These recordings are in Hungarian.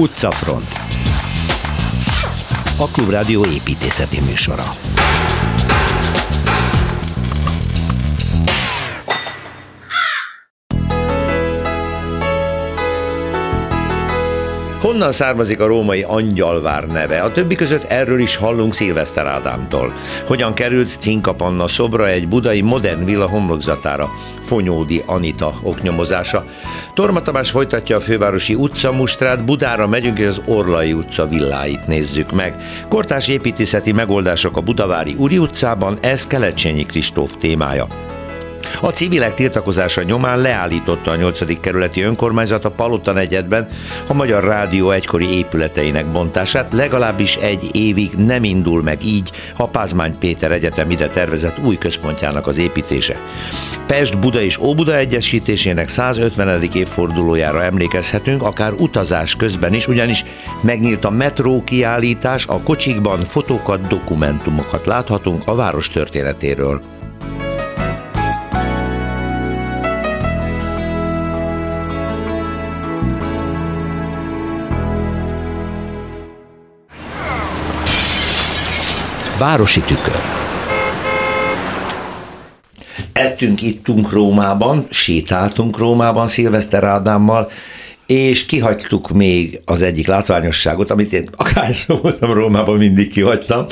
Utcafront. A Klubrádió építészeti műsora Honnan származik a római Angyalvár neve? A többi között erről is hallunk Szilveszter Ádámtól. Hogyan került Cinkapanna szobra egy budai modern villa homlokzatára? Fonyódi Anita oknyomozása. Torma Tamás folytatja a fővárosi utcamustrát, Budára megyünk és az Orlai utca villáit nézzük meg. Kortás építészeti megoldások a Budavári Uri utcában, ez Kelecsényi Kristóf témája. A civilek tiltakozása nyomán leállította a 8. kerületi önkormányzat a Palota negyedben a Magyar Rádió egykori épületeinek bontását, legalábbis egy évig nem indul meg így a Pázmány Péter Egyetem ide tervezett új központjának az építése. Pest, Buda és Óbuda egyesítésének 150. évfordulójára emlékezhetünk, akár utazás közben is, ugyanis megnyílt a metró kiállítás, a kocsikban fotókat, dokumentumokat láthatunk a város történetéről. Városi tükör. Ettünk, ittunk Rómában, sétáltunk Rómában Szilveszter Ádámmal, és kihagytuk még az egyik látványosságot, amit én akárszor voltam Rómában, mindig kihagytam.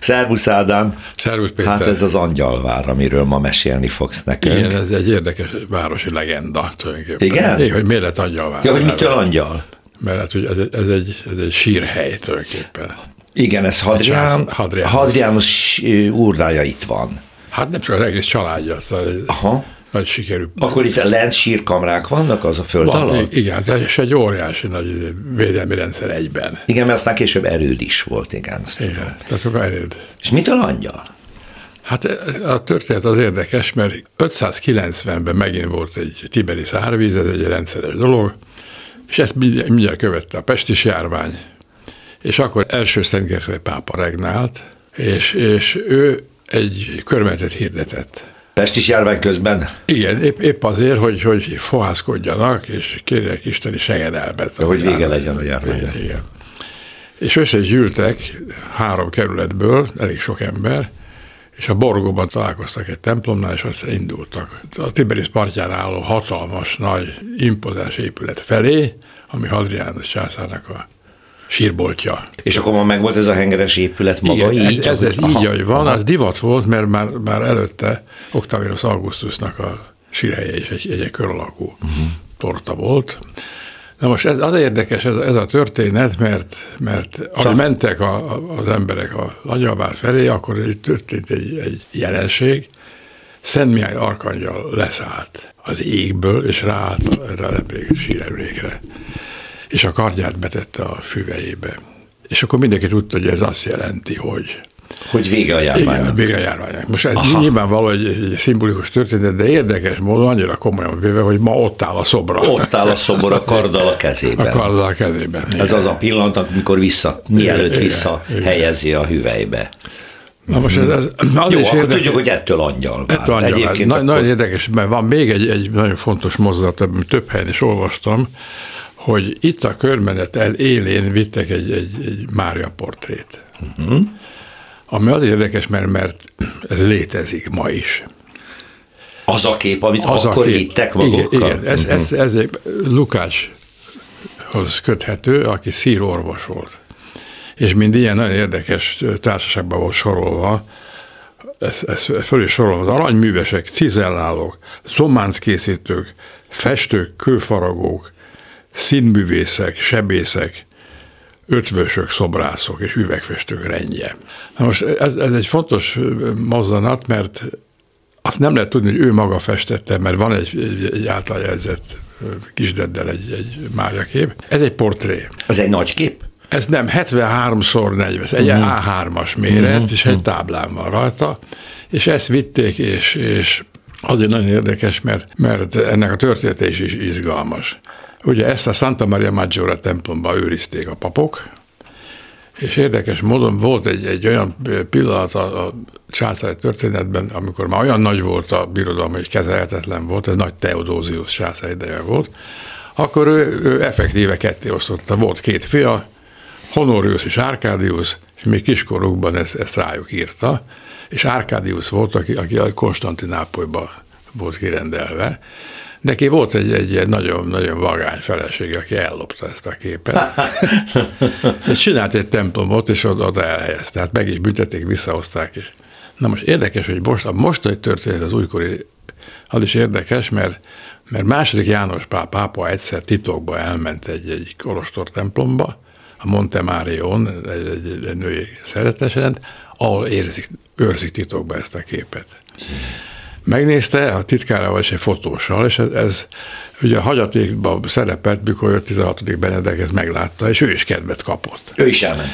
Szervusz Ádám! Szervusz Péter! Hát ez az Angyalvár, amiről ma mesélni fogsz nekünk. Igen, ez egy érdekes városi legenda tulajdonképpen. Igen? Igen, hogy miért lett Angyalvár? Ja, hogy mitől angyal? Mert hát, hogy ez, ez, egy, ez egy sírhely tulajdonképpen. Igen, ez Hadrián, Hadrián. Hadriánus úrdája itt van. Hát nem csak az egész családja, szóval Aha. nagy sikerű. Akkor itt lent sírkamrák vannak az a föld Van, alatt? igen, és egy óriási nagy védelmi rendszer egyben. Igen, mert aztán később erőd is volt, igen. Igen, tehát akkor erőd. És mitől angyal? Hát a történet az érdekes, mert 590-ben megint volt egy tiberi szárvíz, ez egy rendszeres dolog, és ezt mindjárt mindjárt követte a pestis járvány, és akkor első Szent Gergely pápa regnált, és, és ő egy körmenetet hirdetett. Pestis járvány közben? Igen, épp, épp azért, hogy, hogy fohászkodjanak, és kérjenek isteni segedelmet. Hogy vége legyen a járványnak. Igen, igen. És összegyűltek három kerületből, elég sok ember, és a Borgóban találkoztak egy templomnál, és azt indultak. A Tiberis partján álló hatalmas, nagy, impozáns épület felé, ami Hadriánus császárnak a sírboltja. És akkor ma megvolt ez a hengeres épület maga Igen, így? ez, ez, Aha, így, ahogy van, aha. az divat volt, mert már, már előtte Octavianus Augustusnak a sírhelye is egy, egy, egy kör alakú uh-huh. torta volt. Na most ez az érdekes ez, ez a történet, mert, mert ahogy mentek a, a, az emberek a Angyalvár felé, akkor itt történt egy, egy jelenség. Szent Mihály Arkangyal leszállt az égből, és ráállt erre a síremlékre. És a kardját betette a füvejébe. És akkor mindenki tudta, hogy ez azt jelenti, hogy Hogy vége a igen, járványnak. vége a járványnak. Most ez Aha. nyilvánvaló egy, egy szimbolikus történet, de érdekes módon annyira komolyan véve, hogy ma ott áll a szobra. Ott áll a szobor a karddal a a kezében. karddal a kezében. Ez az a pillanat, amikor vissza, mielőtt Igen, vissza igen. helyezi a hüvelybe. Na most ez, ez az Jó, is akkor érdekes. tudjuk, hogy ettől angyal. vár. Ettől angyal, Egyébként na, akkor- Nagyon érdekes, mert van még egy, egy nagyon fontos mozdulat, amit több helyen is olvastam, hogy itt a körmenet el élén vittek egy, egy, egy Mária portrét. Uh-huh. Ami az érdekes, mert, mert ez létezik ma is. Az a kép, amit Az akkor kép. vittek magukkal. Igen, igen. Ez, ez, ez egy Lukácshoz köthető, aki szírorvos volt. És mind ilyen nagyon érdekes társaságban volt sorolva, ez, ez föl is sorolva, az aranyművesek, cizellálók, zománckészítők, festők, kőfaragók, színművészek, sebészek, ötvösök, szobrászok és üvegfestők rendje. Na most ez, ez egy fontos mozzanat, mert azt nem lehet tudni, hogy ő maga festette, mert van egy, egy, egy által jelzett kisdeddel egy, egy Mária kép. Ez egy portré. Ez egy nagy kép? Ez nem 73x 40, egy uh-huh. A3-as méret, uh-huh. és egy táblán van rajta, és ezt vitték, és, és azért nagyon érdekes, mert, mert ennek a története is, is izgalmas. Ugye ezt a Santa Maria Maggiore templomban őrizték a papok, és érdekes módon volt egy, egy olyan pillanat a, a császári történetben, amikor már olyan nagy volt a birodalom, hogy kezelhetetlen volt, ez nagy Teodózius császár ideje volt, akkor ő, ő effektíve ketté osztotta. Volt két fia, Honorius és Arcadius, és még kiskorukban ezt, ezt rájuk írta, és Arcadius volt, aki, aki a Konstantinápolyban volt kirendelve, Neki volt egy, egy nagyon, nagyon vagány feleség, aki ellopta ezt a képet. és csinált egy templomot, és oda, oda elhelyezte. Tehát meg is büntették, visszahozták is. Na most érdekes, hogy most, a mostani történet az újkori, az is érdekes, mert, mert második János pá, pápa egyszer titokba elment egy, egy kolostor templomba, a Montemarion, egy, egy, egy női szeretesrend, ahol érzik, őrzik titokba ezt a képet megnézte a titkárával és egy fotóssal, és ez, ez ugye a hagyatékban szerepelt, mikor a 16. Benedek ezt meglátta, és ő is kedvet kapott. Ő is elment.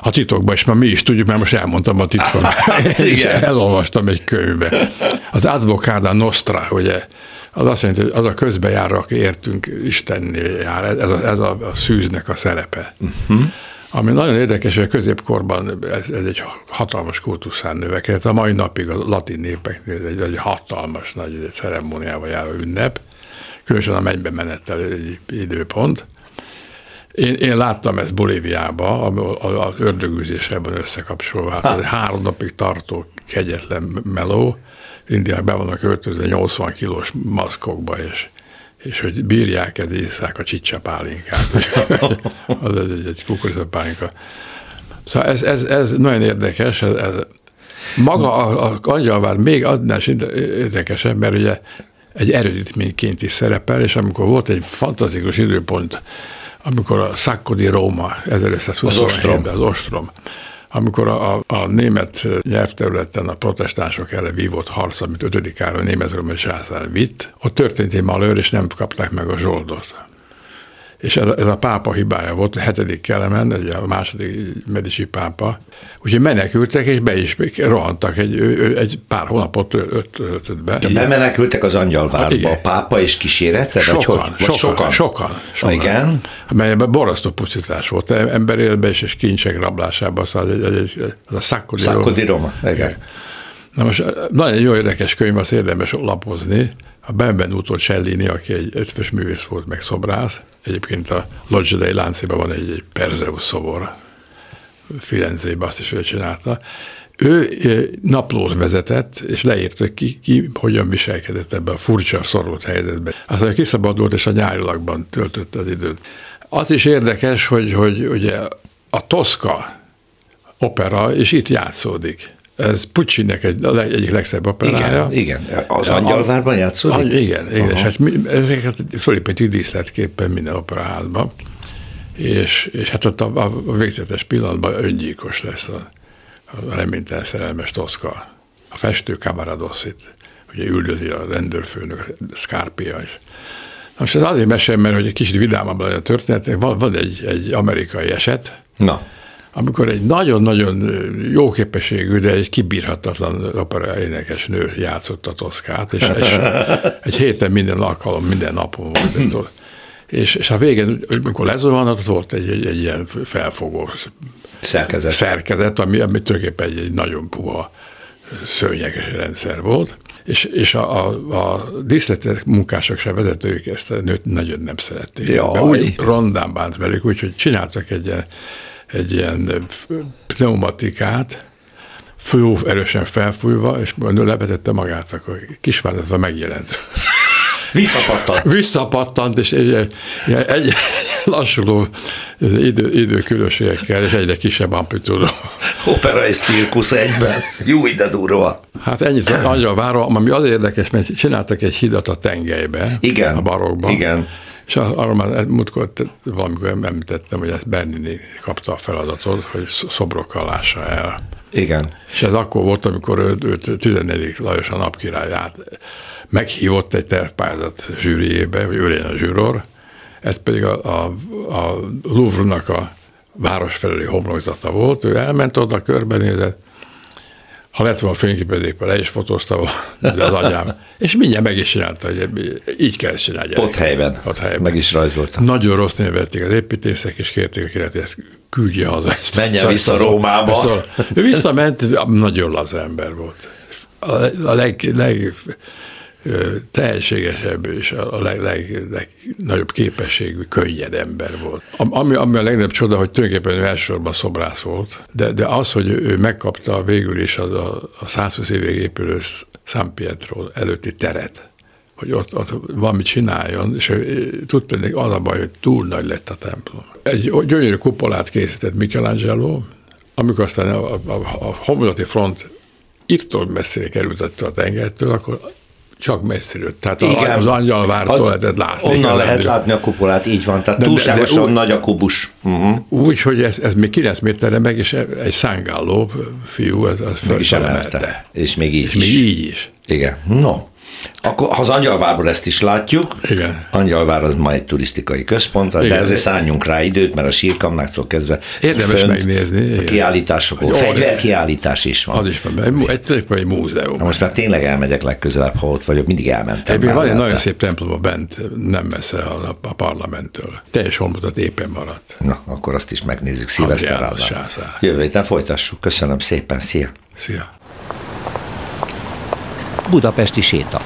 A titokban, és már mi is tudjuk, mert most elmondtam a titkot. és elolvastam egy könyvbe. Az Advocada Nostra, ugye, az azt jelenti, hogy az a közbejáró, aki értünk Istennél jár, ez a, ez a, a szűznek a szerepe. Uh-huh. Ami nagyon érdekes, hogy a középkorban ez, ez egy hatalmas kultuszán növekedett. A mai napig a latin népeknél ez egy, egy hatalmas, nagy egy ceremóniával járó ünnep, különösen a mennybe menettel egy időpont. Én, én láttam ezt Bolíviában, az ördögűzésében összekapcsolva. Hát ez három napig tartó kegyetlen meló. Indiák be vannak öltözve 80 kilós maszkokba, és és hogy bírják ez észák a csicsapálinkát. az egy, egy, egy kukoricapálinka. Szóval ez, ez, ez nagyon érdekes, ez, ez maga a, a angyalvár még adnál is érdekesebb, mert ugye egy erődítményként is szerepel, és amikor volt egy fantasztikus időpont, amikor a Sacco di Roma 1527-ben, az ostrom, amikor a, a német nyelvterületen a protestánsok ellen vívott harc, amit 5. Károly német romai császár vitt, ott történt egy malőr, és nem kapták meg a zsoldot és ez, ez a pápa hibája volt, a hetedik kelemen, ugye a második Medici pápa, úgyhogy menekültek, és be is rohantak egy, egy pár hónapot töltött be. De bemenekültek az angyalvárba, a pápa és kísérete? Sokan, vagy hogy? Vagy sokan, sokan, sokan, sokan. Igen. Melyben borasztó pusztítás volt, ember életben és, és kincsek rablásában, szóval egy, egy, egy, az a Szakkodi Roma. Roma. Igen. Na most nagyon jó érdekes könyv, az érdemes lapozni, a Benvenuto Cellini, aki egy ötvös művész volt, meg szobrász, egyébként a Loggia dei Láncében van egy, egy Perzeus szobor, Firenzében azt is ő csinálta. Ő naplót vezetett, és leírt, hogy ki, ki hogyan viselkedett ebben a furcsa, szorult helyzetben. Aztán kiszabadult, és a nyárilagban töltötte az időt. Az is érdekes, hogy, hogy ugye a Toszka opera, és itt játszódik. Ez Puccininek egy, egyik legszebb operája. Igen, igen. Az Angyalvárban játszódik? Igen, igen. És hát mi, ezeket fölépítjük díszletképpen minden operaházban. És, és hát ott a, a végzetes pillanatban öngyilkos lesz a, a reménytelen szerelmes Toszka. A festő Cavaradossit, ugye üldözi a rendőrfőnök, Scarpia is. Most ez azért mesélem, mert hogy egy kicsit vidámabb a történet, van, van egy, egy amerikai eset, Na amikor egy nagyon-nagyon jó képességű, de egy kibírhatatlan opera énekes nő játszott a Toszkát, és, és egy héten minden alkalom, minden napon volt. és, és a végén, amikor lezuhant, volt egy, egy, egy ilyen felfogó szerkezet, szerkezet ami, ami tulajdonképpen egy, egy nagyon puha szőnyeges rendszer volt, és, és a, a, a díszletek munkások se vezetők ezt a nőt nagyon nem szerették. Jaj. Úgy rondán bánt velük, úgyhogy csináltak egy ilyen egy ilyen pneumatikát, fő erősen felfújva, és levetette magát, akkor kisvártatva megjelent. Visszapattant. Visszapattant, és egy, egy, egy lassuló idő, időkülönbségekkel, és egyre kisebb amplitúdó. Opera és cirkusz egyben. Jó, de durva. Hát ennyit az várom, ami az érdekes, mert csináltak egy hidat a tengelybe, igen, a barokban. Igen. És arról már múltkor valamikor említettem, hogy ezt Bernini kapta a feladatot, hogy szobrokkal lássa el. Igen. És ez akkor volt, amikor őt, őt 14. Lajos a napkirályát meghívott egy tervpályázat zsűriébe, hogy ő legyen a zsűror, ez pedig a, a, a Louvre-nak a városfelelő homlokzata volt, ő elment oda, körbenézett, ha lett volna fényképezékben, le is fotózta volna az anyám. És mindjárt meg is csinálta, hogy így kell csinálni. Ott helyben. Ott helyben. Meg is rajzolta. Nagyon rossz vették az építészek, és kérték a kiret, hogy ezt küldje haza. Ezt Menjen vissza Rómába. Szóval, ő visszament, nagyon laza ember volt. A, a leg, leg tehetségesebb és a leg, leg, legnagyobb képességű, könnyed ember volt. Ami, ami a legnagyobb csoda, hogy tulajdonképpen ő elsősorban szobrász volt, de, de az, hogy ő megkapta végül is az a, a 120 évig épülő San Pietro előtti teret, hogy ott, ott valamit csináljon, és tudta, hogy az a baj, hogy túl nagy lett a templom. Egy gyönyörű kupolát készített Michelangelo, amikor aztán a, a, a homlokzati front írtól messzire került a tengertől, akkor csak messziről. Tehát Igen. az angyalvártól lehetett látni. Onnan lehet látni a kupolát, így van. Tehát de, túlságosan de, de, nagy a kubus. Uh-huh. Úgy, hogy ez, ez még 9 méterre meg, és egy szángálló fiú, ez, az föl És még így és is. még így is. Igen. No. Akkor ha az Angyalvárból ezt is látjuk, Igen. Angyalvár az ma egy turisztikai központ, Igen. de ezért szálljunk rá időt, mert a sírkamnáktól kezdve Érdemes megnézni. A kiállítások, a fegyverkiállítás is van. Az is van, egy, egy, egy múzeum. Na most már tényleg elmegyek legközelebb, ha ott vagyok, mindig elmentem. Egy, van egy nagyon szép templom bent, nem messze a, a parlamenttől. Teljes holmutat éppen maradt. Na, akkor azt is megnézzük szilveszter Jövő héten folytassuk. Köszönöm szépen, szia! Szia! Budapesti séta.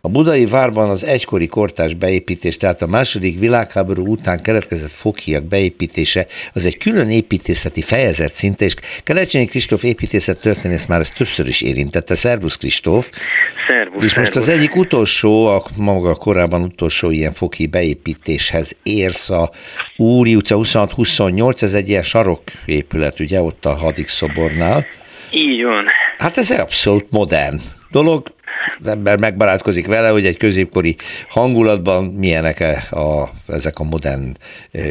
A budai várban az egykori kortás beépítés, tehát a második világháború után keletkezett foghíjak beépítése az egy külön építészeti fejezet szinte, és Kelecsényi Kristóf építészet történész már ezt többször is érintette. Szervusz Kristóf! Szervusz, És most az egyik utolsó, a maga korábban utolsó ilyen foki beépítéshez érsz a Úri utca 26-28, ez egy ilyen saroképület, ugye, ott a hadik szobornál. Így van. Hát ez egy abszolút modern dolog, az ember megbarátkozik vele, hogy egy középkori hangulatban milyenek -e a, ezek a modern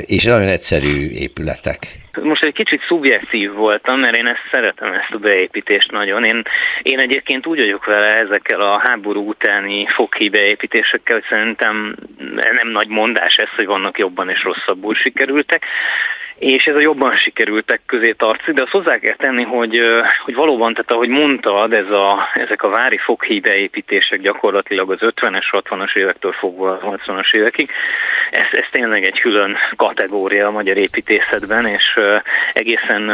és nagyon egyszerű épületek. Most egy kicsit szubjektív voltam, mert én ezt szeretem, ezt a beépítést nagyon. Én, én egyébként úgy vagyok vele ezekkel a háború utáni fokhi beépítésekkel, hogy szerintem nem nagy mondás ez, hogy vannak jobban és rosszabbul sikerültek és ez a jobban sikerültek közé tartozik, de azt hozzá kell tenni, hogy, hogy valóban, tehát ahogy mondtad, ez a, ezek a vári foghíj beépítések gyakorlatilag az 50-es, 60-as évektől fogva a 80-as évekig, ez, ez tényleg egy külön kategória a magyar építészetben, és egészen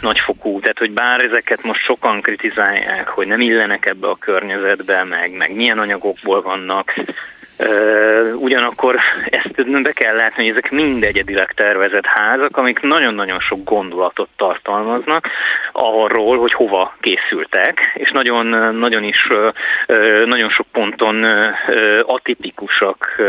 nagyfokú, tehát hogy bár ezeket most sokan kritizálják, hogy nem illenek ebbe a környezetbe, meg, meg milyen anyagokból vannak, Ugyanakkor ezt be kell látni, hogy ezek mind egyedileg tervezett házak, amik nagyon-nagyon sok gondolatot tartalmaznak arról, hogy hova készültek, és nagyon, nagyon is nagyon sok ponton atipikusak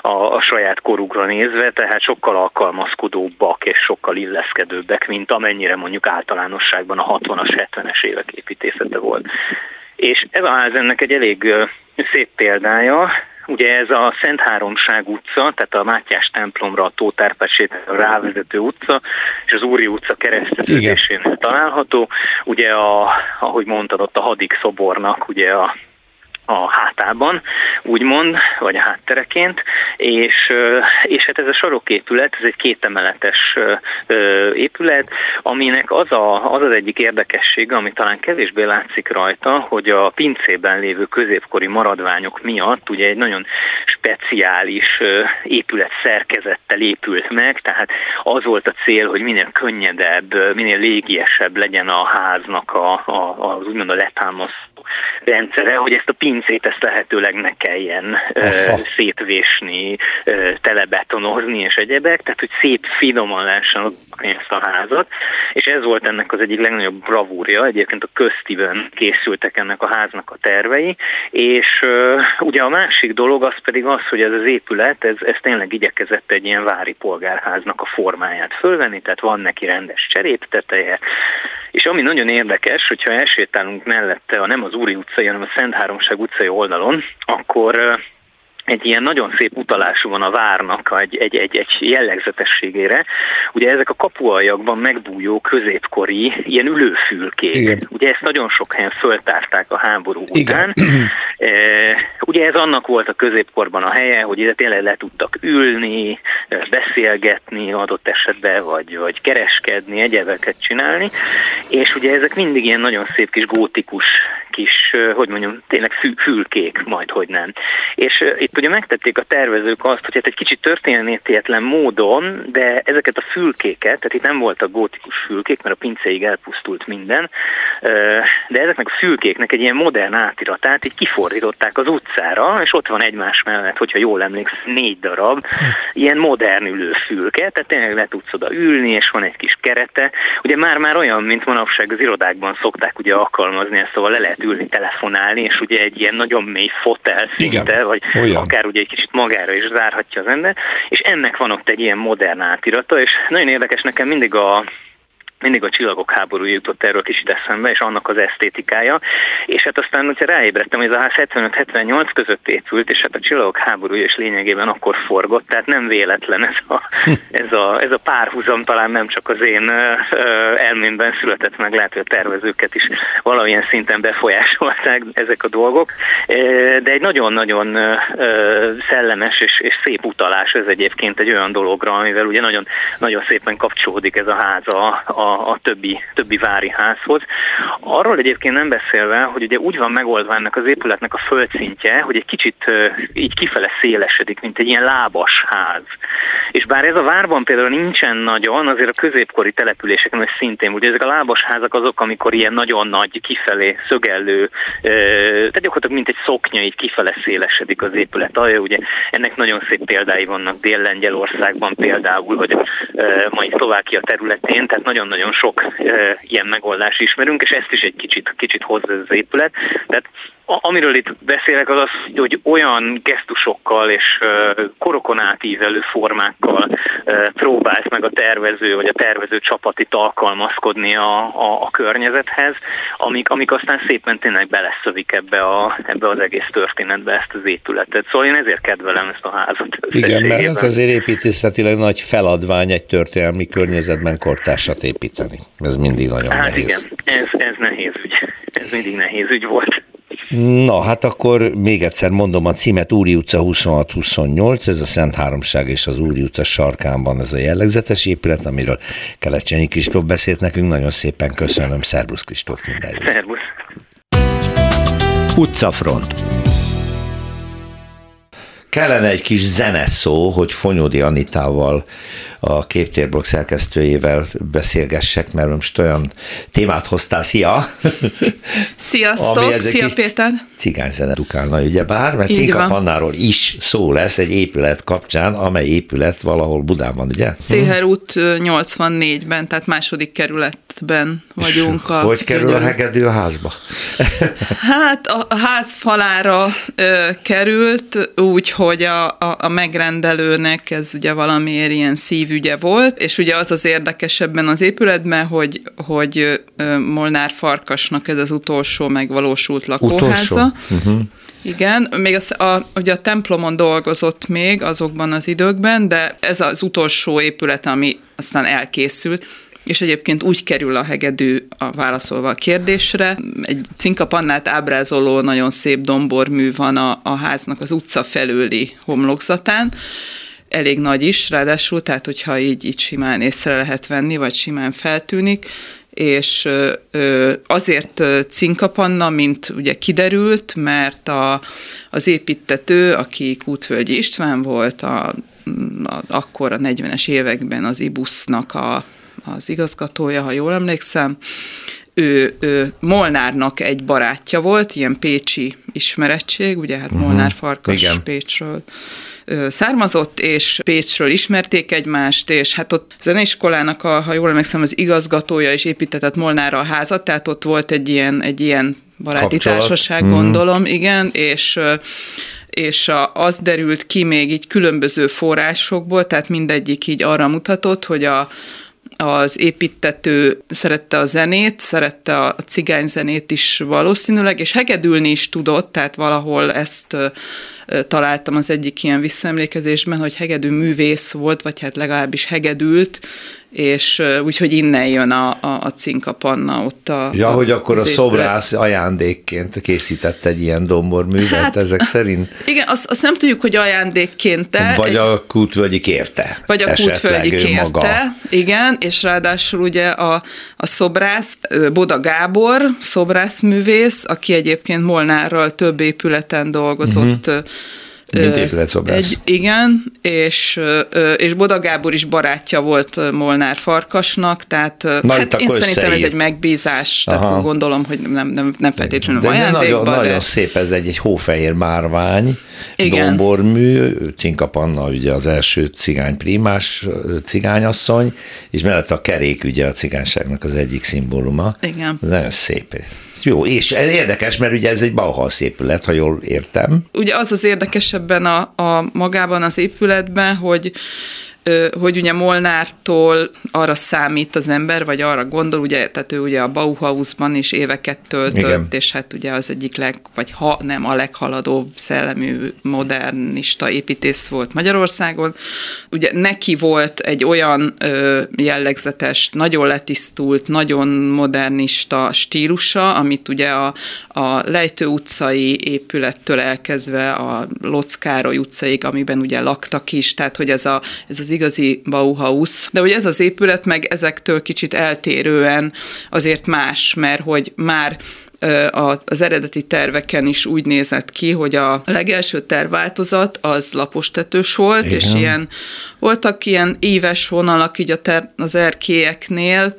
a, a saját korukra nézve, tehát sokkal alkalmazkodóbbak és sokkal illeszkedőbbek, mint amennyire mondjuk általánosságban a 60-as, 70-es évek építészete volt. És ez a ház ennek egy elég szép példája, Ugye ez a Szent Háromság utca, tehát a Mátyás templomra, a Tótárpesét rávezető utca, és az Úri utca kereszteződésén található. Ugye, a, ahogy mondtad, ott a hadik szobornak ugye a a hátában, úgymond, vagy a háttereként, és, és hát ez a saroképület, ez egy kétemeletes épület, aminek az, a, az az egyik érdekessége, ami talán kevésbé látszik rajta, hogy a pincében lévő középkori maradványok miatt ugye egy nagyon speciális épület szerkezettel épült meg, tehát az volt a cél, hogy minél könnyedebb, minél légiesebb legyen a háznak a, a, az úgymond a letámasztó rendszere, hogy ezt a pincét ezt lehetőleg ne kelljen Aha. szétvésni, telebetonozni és egyebek, tehát hogy szép finoman lehessen ezt a házat, és ez volt ennek az egyik legnagyobb bravúrja, egyébként a köztiben készültek ennek a háznak a tervei, és ugye a másik dolog az pedig az, hogy ez az épület, ez, ez tényleg igyekezett egy ilyen vári polgárháznak a formáját fölvenni, tehát van neki rendes cserépteteje, és ami nagyon érdekes, hogyha elsétálunk mellette, a nem az Úri utcai, hanem a Szent Háromság utcai oldalon, akkor egy ilyen nagyon szép utalású van a várnak egy, egy, egy, egy jellegzetességére. Ugye ezek a kapualjakban megbújó középkori ilyen ülőfülkék. Igen. Ugye ezt nagyon sok helyen föltárták a háború Igen. után. E, ugye ez annak volt a középkorban a helye, hogy ide tényleg le tudtak ülni, beszélgetni adott esetben, vagy, vagy kereskedni, egyebeket csinálni. És ugye ezek mindig ilyen nagyon szép kis gótikus kis, hogy mondjam, tényleg fül, fülkék, majd hogy nem. És itt ugye megtették a tervezők azt, hogy hát egy kicsit történetétlen módon, de ezeket a fülkéket, tehát itt nem voltak gótikus fülkék, mert a pincéig elpusztult minden, de ezeknek a fülkéknek egy ilyen modern átiratát így kifordították az utcára, és ott van egymás mellett, hogyha jól emlékszem, négy darab ilyen modern ülőfülke, tehát tényleg le tudsz oda ülni, és van egy kis kerete. Ugye már-már olyan, mint manapság az irodákban szokták ugye alkalmazni ezt, szóval le lehet ülni, telefonálni, és ugye egy ilyen nagyon mély fotel szinte, vagy olyan. akár ugye egy kicsit magára is zárhatja az ember, és ennek van ott egy ilyen modern átirata, és nagyon érdekes nekem mindig a mindig a csillagok háború jutott erről kicsit eszembe, és annak az esztétikája. És hát aztán, hogyha ráébredtem, hogy ez a ház 75-78 között épült, és hát a csillagok háborúja is lényegében akkor forgott, tehát nem véletlen ez a, ez a, ez a párhuzam, talán nem csak az én elmémben született meg, lehet, hogy a tervezőket is valamilyen szinten befolyásolták ezek a dolgok, de egy nagyon-nagyon szellemes és, és szép utalás ez egyébként egy olyan dologra, amivel ugye nagyon, nagyon szépen kapcsolódik ez a ház a, a a, többi, többi vári házhoz. Arról egyébként nem beszélve, hogy ugye úgy van megoldva ennek az épületnek a földszintje, hogy egy kicsit így kifele szélesedik, mint egy ilyen lábas ház. És bár ez a várban például nincsen nagyon, azért a középkori településeken ez szintén, ugye ezek a lábas házak azok, amikor ilyen nagyon nagy, kifelé szögellő, tehát gyakorlatilag mint egy szoknya, így kifele szélesedik az épület alja, ugye ennek nagyon szép példái vannak Dél-Lengyelországban például, vagy mai Szlovákia területén, tehát nagyon-nagyon nagyon sok ilyen megoldást ismerünk, és ezt is egy kicsit, kicsit hozza az épület. Tehát amiről itt beszélek, az az, hogy olyan gesztusokkal és korokon átívelő formákkal próbált meg a tervező, vagy a tervező csapat itt alkalmazkodni a, a, a környezethez, amik, amik aztán szépen tényleg beleszövik ebbe, a, ebbe az egész történetbe ezt az épületet. Szóval én ezért kedvelem ezt a házat. Igen, mert ez azért építészetileg nagy feladvány egy történelmi környezetben kortársat építeni. Ez mindig nagyon hát nehéz. igen, ez, ez nehéz ügy. Ez mindig nehéz ügy volt. Na, hát akkor még egyszer mondom a címet, Úri utca 26-28, ez a Szent Háromság és az Úri utca sarkán ez a jellegzetes épület, amiről Kelecsényi Kristóf beszélt nekünk, nagyon szépen köszönöm, szervusz Kristóf, minden Szervusz. Utcafront. Kellene egy kis zeneszó, hogy Fonyódi Anitával a Képtérblog szerkesztőjével beszélgessek, mert most olyan témát hoztál. Szia! Sziasztok! Szia Péter! Cigányzene dukálna, ugye bár, mert Cinka Pannáról is szó lesz egy épület kapcsán, amely épület valahol Budán van, ugye? Széher út 84-ben, tehát második kerületben vagyunk. A hogy kerül a hegedű a házba? hát a, a ház falára ö, került, úgyhogy a, a, a megrendelőnek ez ugye valamiért ilyen szív ügye volt, és ugye az az érdekesebben az épületben, hogy, hogy Molnár Farkasnak ez az utolsó megvalósult lakóháza. Utolsó? Uh-huh. Igen, még az, a, ugye a templomon dolgozott még azokban az időkben, de ez az utolsó épület, ami aztán elkészült és egyébként úgy kerül a hegedű a válaszolva a kérdésre. Egy cinkapannát ábrázoló nagyon szép dombormű van a, a háznak az utca felőli homlokzatán, elég nagy is, ráadásul, tehát hogyha így, így simán észre lehet venni, vagy simán feltűnik, és azért cinkapanna, mint ugye kiderült, mert a, az építető, aki Kútvölgyi István volt, a, a, akkor a 40-es években az IBUS-nak a, az igazgatója, ha jól emlékszem, ő, ő Molnárnak egy barátja volt, ilyen pécsi ismerettség, ugye hát uh-huh. Molnár Farkas Igen. Pécsről származott, és Pécsről ismerték egymást, és hát ott zeneiskolának, a, ha jól emlékszem, az igazgatója is építetett Molnára a házat, tehát ott volt egy ilyen, egy ilyen baráti Kapcsolat. társaság, mhm. gondolom, mm. igen, és és az derült ki még így különböző forrásokból, tehát mindegyik így arra mutatott, hogy a, az építető szerette a zenét, szerette a cigányzenét is valószínűleg, és hegedülni is tudott, tehát valahol ezt találtam az egyik ilyen visszaemlékezésben, hogy hegedű művész volt, vagy hát legalábbis hegedült, és úgyhogy innen jön a, a, a cinkapanna ott a Ja, a, hogy akkor a szobrász ajándékként készített egy ilyen domborművet hát, ezek szerint? Igen, azt, azt nem tudjuk, hogy ajándékként Vagy egy, a kútvölgyi kérte. Vagy a kútvölgyi kérte, maga. igen, és ráadásul ugye a, a szobrász, Boda Gábor, szobrászművész, aki egyébként Molnárral több épületen dolgozott, uh-huh mint épületszobrász. Egy, igen, és, és Boda Gábor is barátja volt Molnár Farkasnak, tehát Na, hát én szerintem ez egy megbízás, Aha. tehát gondolom, hogy nem, nem, nem feltétlenül de ajándékba. Nagyon, de... nagyon szép, ez egy, egy hófehér márvány, igen. dombormű, Cinkapanna ugye az első cigány primás cigányasszony, és mellett a kerék ugye a cigányságnak az egyik szimbóluma. Igen. Ez nagyon szép. Jó, és érdekes, mert ugye ez egy Bauhaus épület, ha jól értem. Ugye az az érdekesebben a, a magában az épületben, hogy hogy ugye Molnártól arra számít az ember, vagy arra gondol, ugye, tehát ő ugye a Bauhausban is éveket töltött, Igen. és hát ugye az egyik leg, vagy ha nem a leghaladóbb szellemű modernista építész volt Magyarországon. Ugye neki volt egy olyan ö, jellegzetes, nagyon letisztult, nagyon modernista stílusa, amit ugye a, a Lejtő utcai épülettől elkezdve a Lockároly utcaig, amiben ugye laktak is, tehát hogy ez, a, ez az igazi Bauhaus, de hogy ez az épület meg ezektől kicsit eltérően azért más, mert hogy már az eredeti terveken is úgy nézett ki, hogy a legelső tervváltozat az lapostetős volt, Igen. és ilyen voltak ilyen éves vonalak így a ter- az erkélyeknél,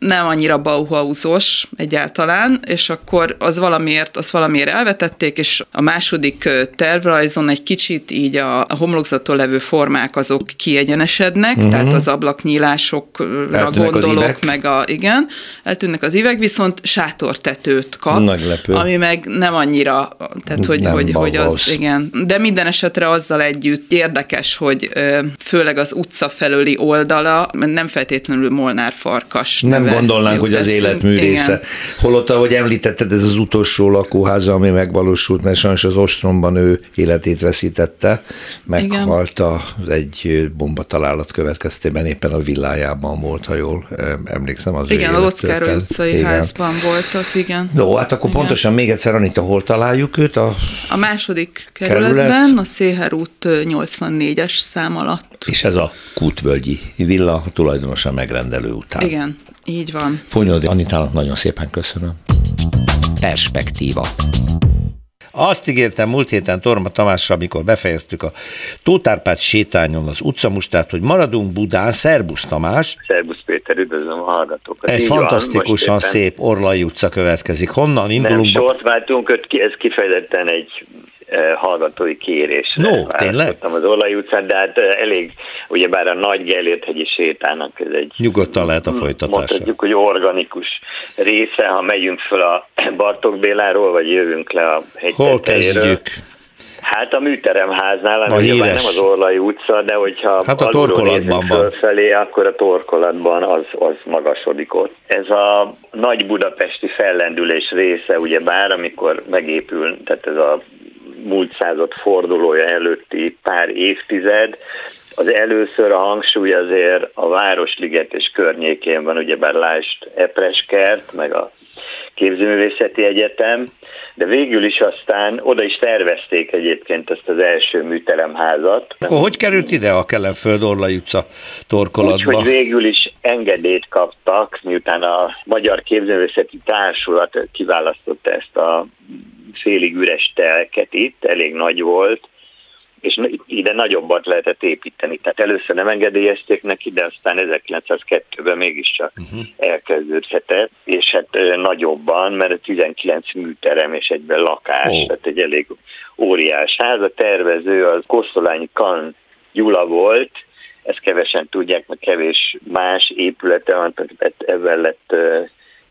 nem annyira Bauhausos egyáltalán, és akkor az valamiért, az valamiért elvetették, és a második tervrajzon egy kicsit így a, a homlokzaton levő formák azok kiegyenesednek, uh-huh. tehát az ablaknyílásokra eltűnnek gondolok, meg a, igen, eltűnnek az ívek, viszont sátortetőt kap, Nagylepő. ami meg nem annyira, tehát hogy, nem hogy, hogy az, igen, de minden esetre azzal együtt érdekes, hogy főleg az utca felőli oldala, nem feltétlenül Molnár Farkas nem gondolnánk, hogy az életművésze. Igen. Holott, ahogy említetted, ez az utolsó lakóháza, ami megvalósult, mert sajnos az ostromban ő életét veszítette, meghalt az egy bomba találat következtében, éppen a villájában volt, ha jól emlékszem. Az igen, a Lockároly utcai igen. házban voltak, igen. No, hát akkor igen. pontosan még egyszer, Anita, hol találjuk őt? A, a második kerületben, kerület. a Széher út 84-es szám alatt. És ez a Kútvölgyi villa, tulajdonosan megrendelő után. Igen. Így van. Fonyódi Anitának nagyon szépen köszönöm. Perspektíva. Azt ígértem múlt héten Torma Tamással, amikor befejeztük a Tótárpát sétányon az utcamustát, hogy maradunk Budán. Szerbusz Tamás! Szerbusz Péter, üdvözlöm a hallgatókat. Egy Így fantasztikusan van, szép Orlai utca következik. Honnan indulunk? Nem sort váltunk, ez kifejezetten egy hallgatói kérés. No, tényleg? az Olaj utcán, de hát elég, ugyebár a nagy Gellért-hegyi sétának ez egy... Nyugodtan lehet a folytatása. Mondhatjuk, hogy organikus része, ha megyünk föl a Bartók Béláról, vagy jövünk le a Hol kezdjük? Hát a műteremháznál, ami ugye nem az Orlai utca, de hogyha hát a torkolatban van. felé, akkor a torkolatban az, az magasodik ott. Ez a nagy budapesti fellendülés része, ugye bár, amikor megépül, tehát ez a múlt század fordulója előtti pár évtized, az először a hangsúly azért a Városliget és környékén van, ugyebár Lást Epreskert, meg a Képzőművészeti Egyetem, de végül is aztán oda is tervezték egyébként ezt az első műteremházat. Akkor hogy került ide a Kellenföld Orlai utca torkolatba? Úgyhogy végül is engedélyt kaptak, miután a Magyar Képzőművészeti Társulat kiválasztotta ezt a félig üres telket itt, elég nagy volt, és ide nagyobbat lehetett építeni. Tehát először nem engedélyezték neki, de aztán 1902-ben mégiscsak uh-huh. elkezdődhetett, és hát nagyobban, mert 19 műterem és egyben lakás, oh. tehát egy elég óriás ház. A tervező az Kosztolányi Kan Gyula volt, ezt kevesen tudják, mert kevés más épülete van, tehát ebben lett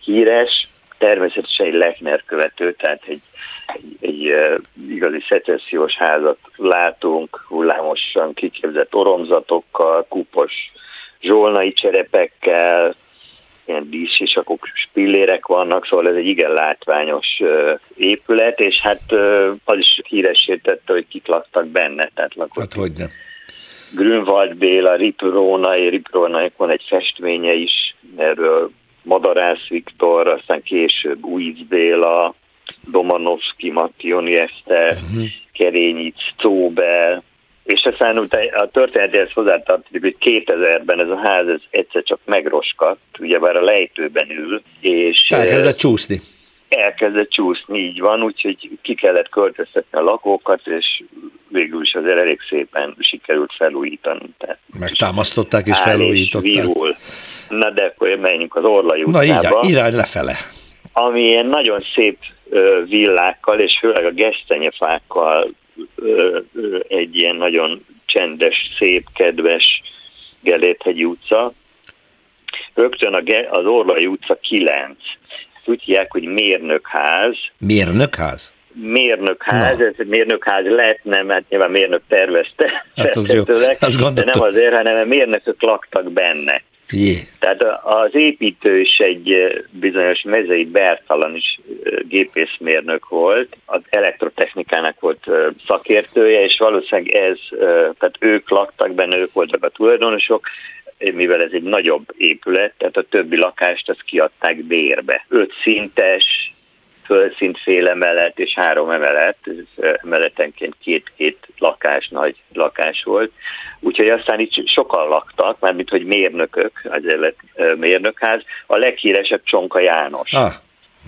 híres, természetesen egy Lechner követő, tehát egy, egy, egy igazi szecessziós házat látunk, hullámosan kiképzett oromzatokkal, kupos zsolnai cserepekkel, ilyen díszsisakok, spillérek vannak, szóval ez egy igen látványos épület, és hát az is híressé tette, hogy kik laktak benne. Tehát lakott hát hogy nem. Grünwald Béla, Riprónai, Riprónai van egy festménye is, erről Madarász Viktor, aztán később Újc Béla, Domanovski, Mattioni Eszter, uh-huh. Kerényic, Cóbel, és aztán a történetéhez hozzátartozik, hogy 2000-ben ez a ház ez egyszer csak megroskadt, ugyebár a lejtőben ül, és... Elkezdett csúszni. Elkezdett csúszni, így van, úgyhogy ki kellett költöztetni a lakókat, és végül is azért elég szépen sikerült felújítani. Tehát Megtámasztották és felújították. Virul. Na de akkor menjünk az Orlai utcába. Na így, irány lefele. Ami ilyen nagyon szép villákkal, és főleg a gesztenyefákkal egy ilyen nagyon csendes, szép, kedves Geléthegyi utca. Rögtön az Orlai utca 9. Ezt úgy hívják, hogy mérnökház. Mérnökház? mérnökház, Na. ez mérnökház lehetne, mert nyilván mérnök tervezte, hát az jó. de nem azért, hanem a mérnökök laktak benne. Jé. Tehát az építő is egy bizonyos mezei Bertalan is gépészmérnök volt, az elektrotechnikának volt szakértője, és valószínűleg ez, tehát ők laktak benne, ők voltak a tulajdonosok, mivel ez egy nagyobb épület, tehát a többi lakást azt kiadták bérbe. Öt szintes, földszint fél emelet és három emelet, ez emeletenként két-két lakás, nagy lakás volt. Úgyhogy aztán itt sokan laktak, mármint hogy mérnökök, az élet mérnökház. A leghíresebb Csonka János. Ah.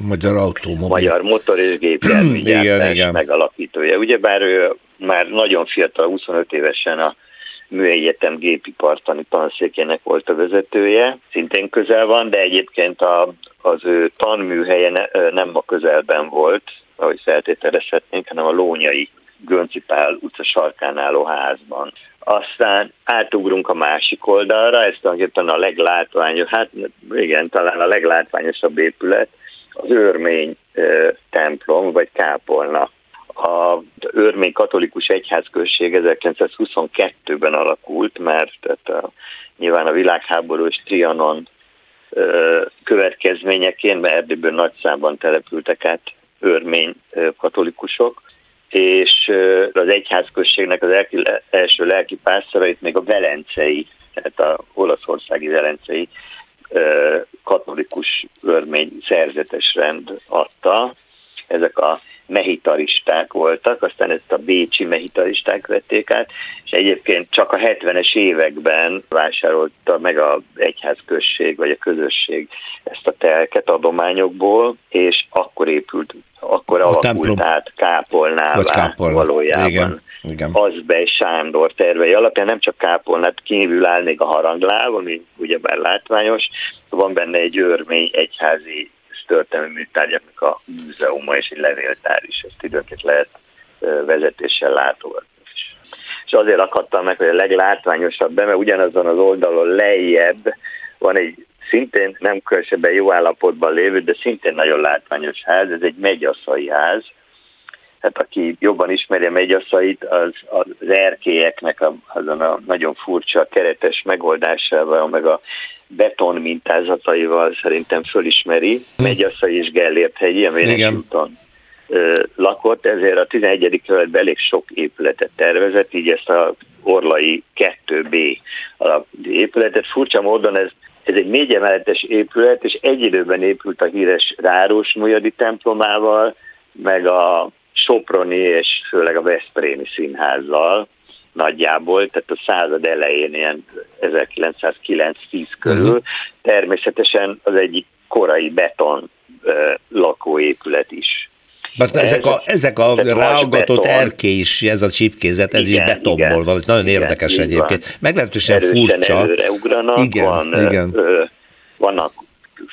Magyar autómobil. Magyar motor és gépjárműgyártás megalapítója. Ugyebár ő már nagyon fiatal, 25 évesen a Műegyetem gépipartani tanszékének volt a vezetője, szintén közel van, de egyébként a, az ő tanműhelye ne, nem a közelben volt, ahogy feltételezhetnénk, hanem a Lónyai Göncipál utca sarkán álló házban. Aztán átugrunk a másik oldalra, ez tulajdonképpen a leglátványos, hát igen, talán a leglátványosabb épület, az Örmény templom, vagy kápolna a örmény katolikus egyházközség 1922-ben alakult, mert tehát a, nyilván a világháború és Trianon ö, következményeként, mert Erdélyből nagy számban települtek át örmény ö, katolikusok, és ö, az egyházközségnek az elki, első lelki pásztorait még a velencei, tehát a olaszországi velencei ö, katolikus örmény szerzetes rend adta. Ezek a mehitaristák voltak, aztán ezt a bécsi mehitaristák vették át, és egyébként csak a 70-es években vásárolta meg a egyházközség vagy a közösség ezt a telket adományokból, és akkor épült, akkor a alakult templom. át kápolnává kápolna. valójában. Igen. Igen. Azbej Sándor tervei alapján nem csak kápolnát kívül áll még a harangláv, ami ugyebár látványos, van benne egy örmény egyházi történelmi műtárgyaknak a múzeuma és egy levéltár is, ezt időnként lehet vezetéssel látogatni. És azért akadtam meg, hogy a leglátványosabb be, mert ugyanazon az oldalon lejjebb van egy szintén nem különösebben jó állapotban lévő, de szintén nagyon látványos ház, ez egy megyaszai ház. Hát aki jobban ismeri a megyaszait, az, az erkélyeknek a, azon a nagyon furcsa keretes megoldásával, meg a beton mintázataival szerintem fölismeri. Hm. Megyasszai és Gellért hegyi, a úton lakott, ezért a 11. kerületben elég sok épületet tervezett, így ezt a Orlai 2B épületet. Furcsa módon ez, ez egy négy emeletes épület, és egy időben épült a híres Ráros Mujadi templomával, meg a Soproni és főleg a Veszprémi színházzal, nagyjából, tehát a század elején, ilyen 1909-10 körül. Uh-huh. Természetesen az egyik korai beton uh, lakóépület is. Mert ezek a, ezek a ráagatott is, ez a csipkézet, ez igen, is betonból igen, van, ez nagyon igen, érdekes egyébként. Van. Meglehetősen furcsa. előre ugranak, igen, van, igen. Ö, vannak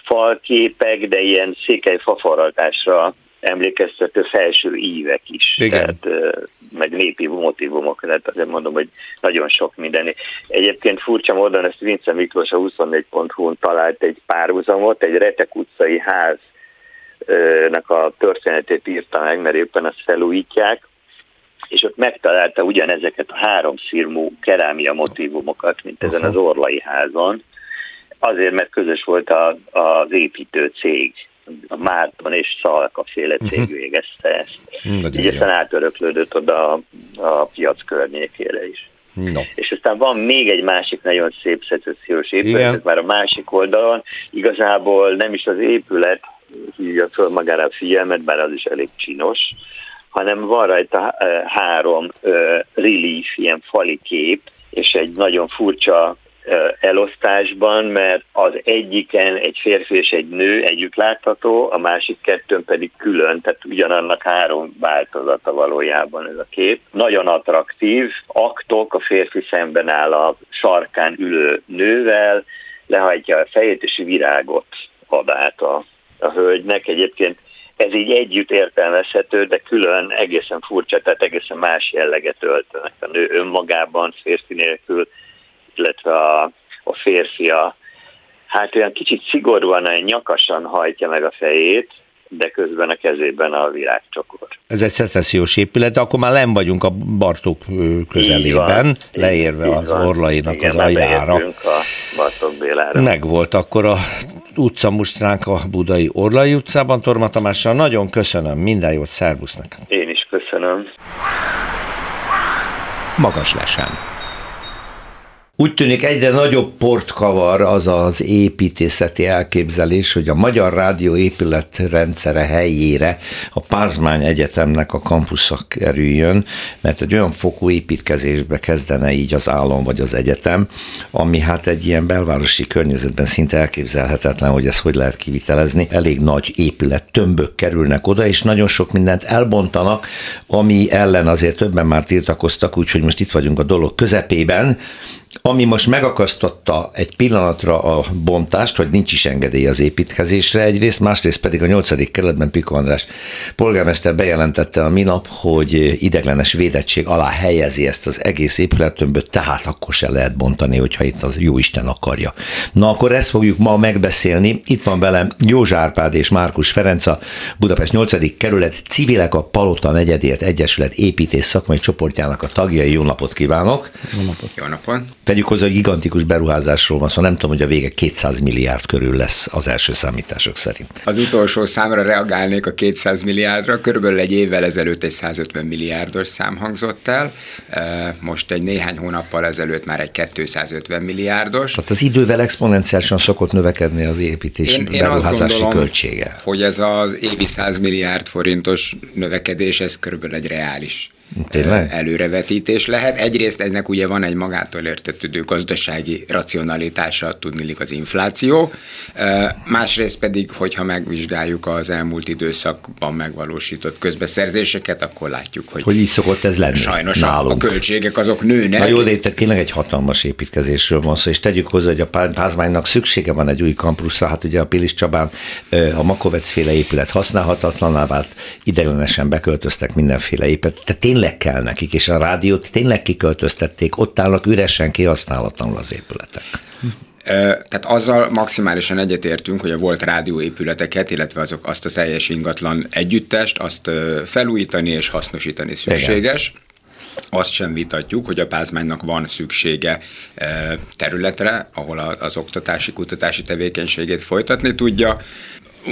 falképek, de ilyen székely fafaragásra emlékeztető felső ívek is. Igen. Tehát, meg népi motivumok, tehát azért mondom, hogy nagyon sok minden. Egyébként furcsa módon ezt Vince Miklós a 24.hu-n talált egy párhuzamot, egy Retek utcai ház a történetét írta meg, mert éppen azt felújítják, és ott megtalálta ugyanezeket a három szirmú kerámia motivumokat, mint ezen az Orlai házon, azért, mert közös volt a, az építő cég a Márton és Szalka féle cég uh-huh. végezte ezt. Nagyon Így aztán átöröklődött oda a, a piac környékére is. No. És aztán van még egy másik nagyon szép szecessziós épület, Igen. ez már a másik oldalon. Igazából nem is az épület hívja föl magára a figyelmet, bár az is elég csinos, hanem van rajta eh, három eh, relief, ilyen fali kép, és egy nagyon furcsa elosztásban, mert az egyiken egy férfi és egy nő együtt látható, a másik kettőn pedig külön, tehát ugyanannak három változata valójában ez a kép. Nagyon attraktív, aktok, a férfi szemben áll a sarkán ülő nővel, lehajtja a fejét és virágot ad át a, a hölgynek. Egyébként ez így együtt értelmezhető, de külön egészen furcsa, tehát egészen más jelleget öltenek a nő önmagában, férfi nélkül, illetve a, a férfi a, hát olyan kicsit szigorúan, olyan nyakasan hajtja meg a fejét, de közben a kezében a virágcsokor. Ez egy szecessziós épület, de akkor már nem vagyunk a Bartók Így közelében, van. leérve Így az van. Orlainak Igen, az aljára. a Bartók Bélára. Meg volt akkor a utcamustránk a Budai Orlai utcában, Torma Tamással. Nagyon köszönöm, minden jót, szervusz neked. Én is köszönöm. Magas lesen. Úgy tűnik egyre nagyobb port kavar az az építészeti elképzelés, hogy a Magyar Rádió épületrendszere helyére a Pázmány Egyetemnek a kampusza kerüljön, mert egy olyan fokú építkezésbe kezdene így az állam vagy az egyetem, ami hát egy ilyen belvárosi környezetben szinte elképzelhetetlen, hogy ezt hogy lehet kivitelezni. Elég nagy épület tömbök kerülnek oda, és nagyon sok mindent elbontanak, ami ellen azért többen már tiltakoztak, úgyhogy most itt vagyunk a dolog közepében, ami most megakasztotta egy pillanatra a bontást, hogy nincs is engedély az építkezésre egyrészt, másrészt pedig a 8. kerületben Piko András polgármester bejelentette a minap, hogy ideglenes védettség alá helyezi ezt az egész épülettömböt, tehát akkor se lehet bontani, hogyha itt az jó Isten akarja. Na akkor ezt fogjuk ma megbeszélni. Itt van velem Józsa Árpád és Márkus Ferenc, a Budapest 8. kerület Civilek a Palota negyedért Egyesület építés szakmai csoportjának a tagjai. Jó napot kívánok! Jó napot! Tegyük hozzá, hogy gigantikus beruházásról van szó, nem tudom, hogy a vége 200 milliárd körül lesz az első számítások szerint. Az utolsó számra reagálnék a 200 milliárdra. Körülbelül egy évvel ezelőtt egy 150 milliárdos szám hangzott el, most egy néhány hónappal ezelőtt már egy 250 milliárdos. Tehát az idővel exponenciálisan szokott növekedni az építés Én, én azt beruházási gondolom, költsége. hogy ez az évi 100 milliárd forintos növekedés, ez körülbelül egy reális Tényleg? előrevetítés lehet. Egyrészt ennek ugye van egy magától értetődő gazdasági racionalitása, tudnilik az infláció. Másrészt pedig, hogyha megvizsgáljuk az elmúlt időszakban megvalósított közbeszerzéseket, akkor látjuk, hogy, Hogy így szokott ez lenni sajnos nálunk. a költségek azok nőnek. Na jó, de itt tényleg egy hatalmas építkezésről van szó, és tegyük hozzá, hogy a Pá- Pázmánynak szüksége van egy új kampuszra, hát ugye a Pilis Csabán a Makovec féle épület használhatatlaná vált, ideiglenesen beköltöztek mindenféle épület, tehát tényleg kell nekik, és a rádiót tényleg kiköltöztették, ott állnak üresen kihasználatlanul az épületek. Tehát azzal maximálisan egyetértünk, hogy a volt rádióépületeket, illetve azok azt a teljes ingatlan együttest, azt felújítani és hasznosítani szükséges. Azt sem vitatjuk, hogy a pázmánynak van szüksége területre, ahol az oktatási, kutatási tevékenységét folytatni tudja.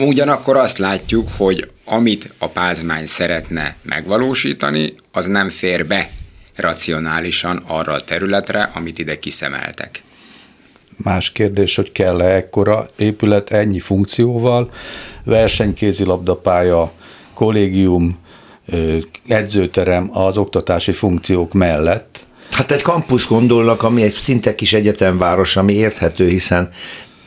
Ugyanakkor azt látjuk, hogy amit a pázmány szeretne megvalósítani, az nem fér be racionálisan arra a területre, amit ide kiszemeltek. Más kérdés, hogy kell-e ekkora épület ennyi funkcióval, versenykézilabdapálya, kollégium, edzőterem az oktatási funkciók mellett. Hát egy kampusz gondolnak, ami egy szinte kis egyetemváros, ami érthető, hiszen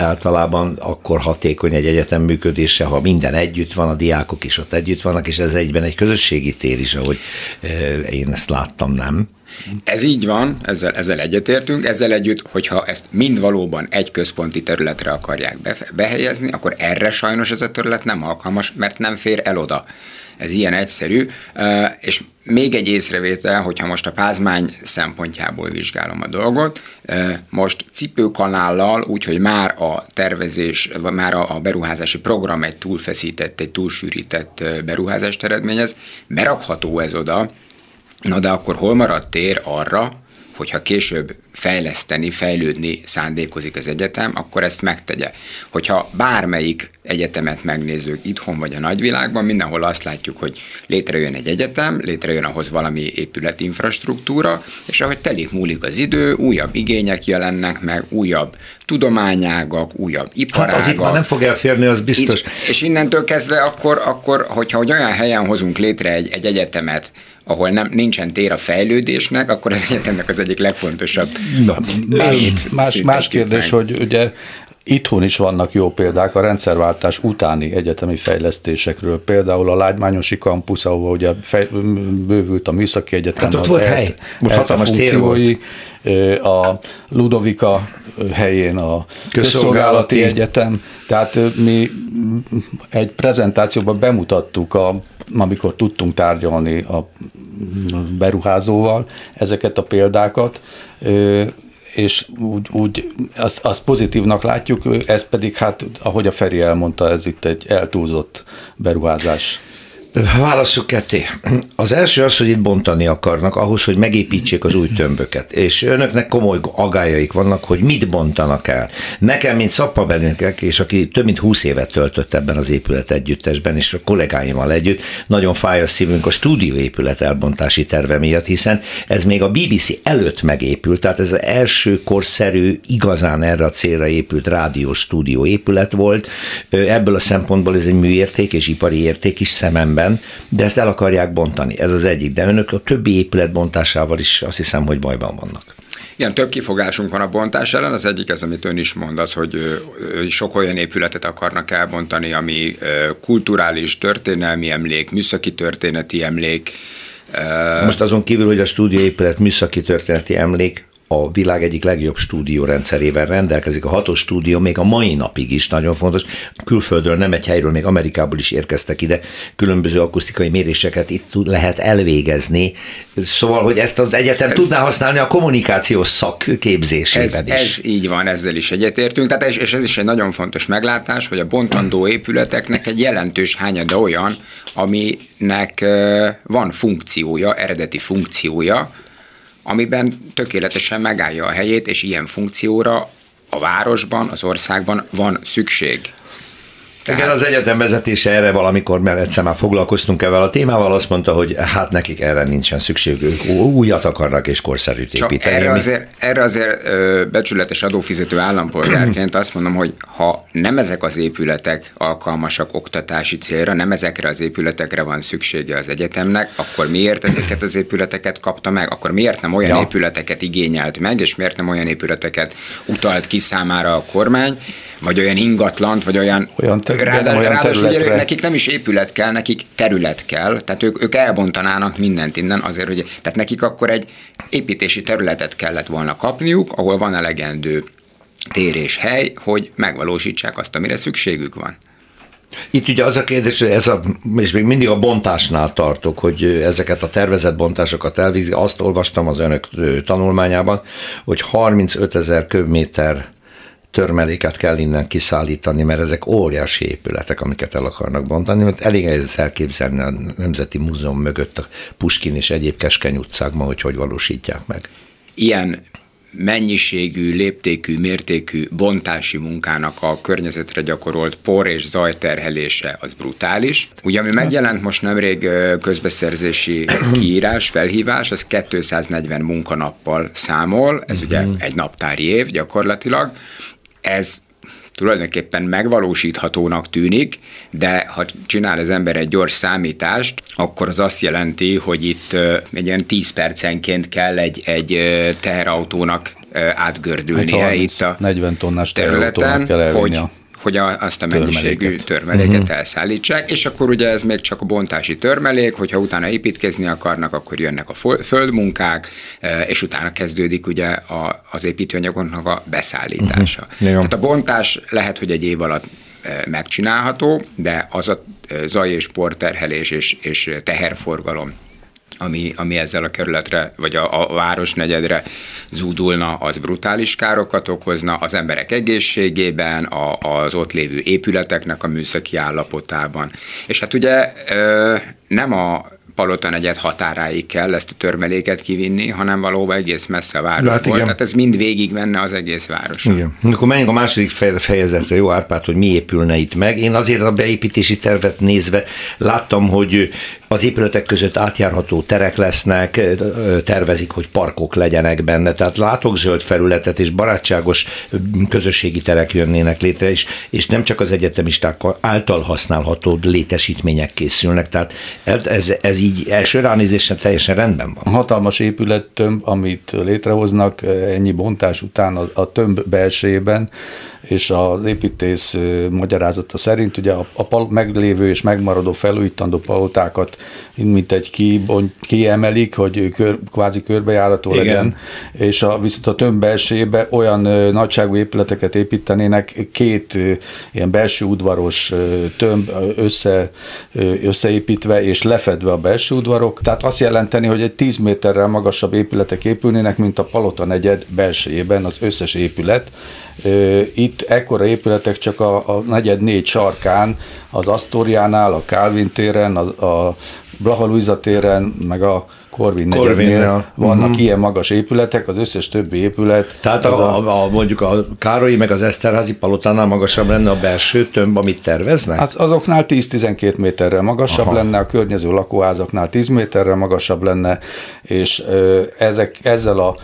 általában akkor hatékony egy egyetem működése, ha minden együtt van, a diákok is ott együtt vannak, és ez egyben egy közösségi tér is, ahogy én ezt láttam, nem? Ez így van, ezzel, ezzel egyetértünk, ezzel együtt, hogyha ezt mind valóban egy központi területre akarják befe- behelyezni, akkor erre sajnos ez a terület nem alkalmas, mert nem fér el oda. Ez ilyen egyszerű. És még egy észrevétel, hogyha most a pázmány szempontjából vizsgálom a dolgot, most cipőkanállal, úgyhogy már a tervezés, már a beruházási program egy túlfeszített, egy túlsűrített beruházást eredményez, berakható ez oda, Na de akkor hol maradt tér arra, hogyha később fejleszteni, fejlődni szándékozik az egyetem, akkor ezt megtegye. Hogyha bármelyik egyetemet megnézzük itthon vagy a nagyvilágban, mindenhol azt látjuk, hogy létrejön egy egyetem, létrejön ahhoz valami épületinfrastruktúra, és ahogy telik múlik az idő, újabb igények jelennek meg, újabb tudományágak, újabb iparágak. Hát az itt már nem fog elférni, az biztos. Itt, és innentől kezdve akkor, akkor hogyha hogy olyan helyen hozunk létre egy, egy egyetemet, ahol nem, nincsen tér a fejlődésnek, akkor az egyetemnek az egyik legfontosabb. Na, más, más, kérdés, hogy ugye Itthon is vannak jó példák a rendszerváltás utáni egyetemi fejlesztésekről. Például a Lágymányosi kampusz, ahol ugye fej, bővült a Műszaki Egyetem. Hát ott volt el, hely, most hatalmas tér volt. A Ludovika helyén a Közszolgálati Egyetem. Tehát mi egy prezentációban bemutattuk, a, amikor tudtunk tárgyalni a beruházóval ezeket a példákat, és úgy, úgy azt, azt pozitívnak látjuk, ez pedig hát, ahogy a Feri elmondta, ez itt egy eltúlzott beruházás. Válasszuk ketté. Az első az, hogy itt bontani akarnak ahhoz, hogy megépítsék az új tömböket. És önöknek komoly agályaik vannak, hogy mit bontanak el. Nekem, mint Szappa Benekek, és aki több mint 20 évet töltött ebben az épület együttesben, és a kollégáimmal együtt, nagyon fáj a szívünk a stúdióépület elbontási terve miatt, hiszen ez még a BBC előtt megépült, tehát ez az első korszerű, igazán erre a célra épült rádiós stúdió épület volt. Ebből a szempontból ez egy műérték és ipari érték is szememben szemben, de ezt el akarják bontani. Ez az egyik. De önök a többi épület bontásával is azt hiszem, hogy bajban vannak. Igen, több kifogásunk van a bontás ellen. Az egyik ez, amit ön is mond, az, hogy sok olyan épületet akarnak elbontani, ami kulturális, történelmi emlék, műszaki történeti emlék. Most azon kívül, hogy a stúdióépület műszaki történeti emlék, a világ egyik legjobb stúdiórendszerével rendelkezik. A hatos stúdió még a mai napig is nagyon fontos. Külföldről, nem egy helyről, még Amerikából is érkeztek ide. Különböző akusztikai méréseket itt lehet elvégezni. Szóval, hogy ezt az egyetem ez, tudná használni a kommunikációs szakképzésében ez, is. Ez így van, ezzel is egyetértünk. Tehát, és ez is egy nagyon fontos meglátás, hogy a bontandó épületeknek egy jelentős hányada olyan, aminek van funkciója, eredeti funkciója, amiben tökéletesen megállja a helyét, és ilyen funkcióra a városban, az országban van szükség. Tehát... Igen, az egyetem vezetése erre valamikor, mert egyszer már foglalkoztunk ezzel a témával, azt mondta, hogy hát nekik erre nincsen szükségük, újat akarnak és korszerűt építeni. Csak erre azért, erre azért becsületes adófizető állampolgárként azt mondom, hogy ha nem ezek az épületek alkalmasak oktatási célra, nem ezekre az épületekre van szüksége az egyetemnek, akkor miért ezeket az épületeket kapta meg? Akkor miért nem olyan ja. épületeket igényelt meg, és miért nem olyan épületeket utalt ki számára a kormány, vagy olyan ingatlant, vagy olyan, olyan Ráadásul, ráadásul ugye nekik nem is épület kell, nekik terület kell, tehát ők, ők elbontanának mindent innen azért, hogy tehát nekik akkor egy építési területet kellett volna kapniuk, ahol van elegendő tér és hely, hogy megvalósítsák azt, amire szükségük van. Itt ugye az a kérdés, hogy ez a, és még mindig a bontásnál tartok, hogy ezeket a tervezett bontásokat elvízi. Azt olvastam az önök tanulmányában, hogy 35 ezer köbméter törmeléket kell innen kiszállítani, mert ezek óriási épületek, amiket el akarnak bontani, mert elég ez elképzelni a Nemzeti Múzeum mögött a Puskin és egyéb keskeny utcákban, hogy hogy valósítják meg. Ilyen mennyiségű, léptékű, mértékű bontási munkának a környezetre gyakorolt por és zajterhelése az brutális. Ugye, ami megjelent most nemrég közbeszerzési kiírás, felhívás, az 240 munkanappal számol, ez ugye mhm. egy naptári év gyakorlatilag, ez tulajdonképpen megvalósíthatónak tűnik, de ha csinál az ember egy gyors számítást, akkor az azt jelenti, hogy itt egy ilyen 10 percenként kell egy, egy teherautónak átgördülnie itt a 40 tonnás területen, kell hogy, hogy a, azt a mennyiségű törmeléket uh-huh. elszállítsák, és akkor ugye ez még csak a bontási törmelék, hogyha utána építkezni akarnak, akkor jönnek a földmunkák, e, és utána kezdődik ugye a, az építőanyagoknak a beszállítása. Uh-huh. Tehát a bontás lehet, hogy egy év alatt e, megcsinálható, de az a e, zaj és porterhelés és, és teherforgalom ami, ami ezzel a kerületre, vagy a, a városnegyedre zúdulna, az brutális károkat okozna az emberek egészségében, a, az ott lévő épületeknek a műszaki állapotában. És hát ugye nem a Palota negyed határáig kell ezt a törmeléket kivinni, hanem valóban egész messze a városból. Hát igen. Tehát ez mind végig menne az egész város. Igen. Akkor menjünk a második fejezetre, jó Árpád, hogy mi épülne itt meg. Én azért a beépítési tervet nézve láttam, hogy az épületek között átjárható terek lesznek, tervezik, hogy parkok legyenek benne, tehát látok zöld felületet és barátságos közösségi terek jönnének létre, és, és nem csak az egyetemisták által használható létesítmények készülnek, tehát ez, ez így első ránézésen teljesen rendben van. Hatalmas épület tömb, amit létrehoznak ennyi bontás után a, a tömb belsejében, és az építész magyarázata szerint ugye a, a pal- meglévő és megmaradó felújítandó palotákat mint egy ki, kiemelik, hogy kör, kvázi körbejárató Igen. legyen, és a, viszont a tömb belsébe olyan ö, nagyságú épületeket építenének, két ö, ilyen belső udvaros ö, tömb össze, ö, összeépítve és lefedve a belső udvarok, tehát azt jelenteni, hogy egy 10 méterrel magasabb épületek épülnének, mint a Palota negyed belsejében az összes épület, itt ekkora épületek csak a, a negyed négy sarkán, az Asztóriánál, a Calvin téren, a, a Blaha Luisa téren, meg a Corvin negyednél vannak uh-huh. ilyen magas épületek, az összes többi épület. Tehát a, a, a, mondjuk a Károlyi meg az Eszterházi palotánál magasabb lenne a belső tömb, amit terveznek? Az, azoknál 10-12 méterrel magasabb Aha. lenne, a környező lakóházaknál 10 méterrel magasabb lenne, és ö, ezek, ezzel a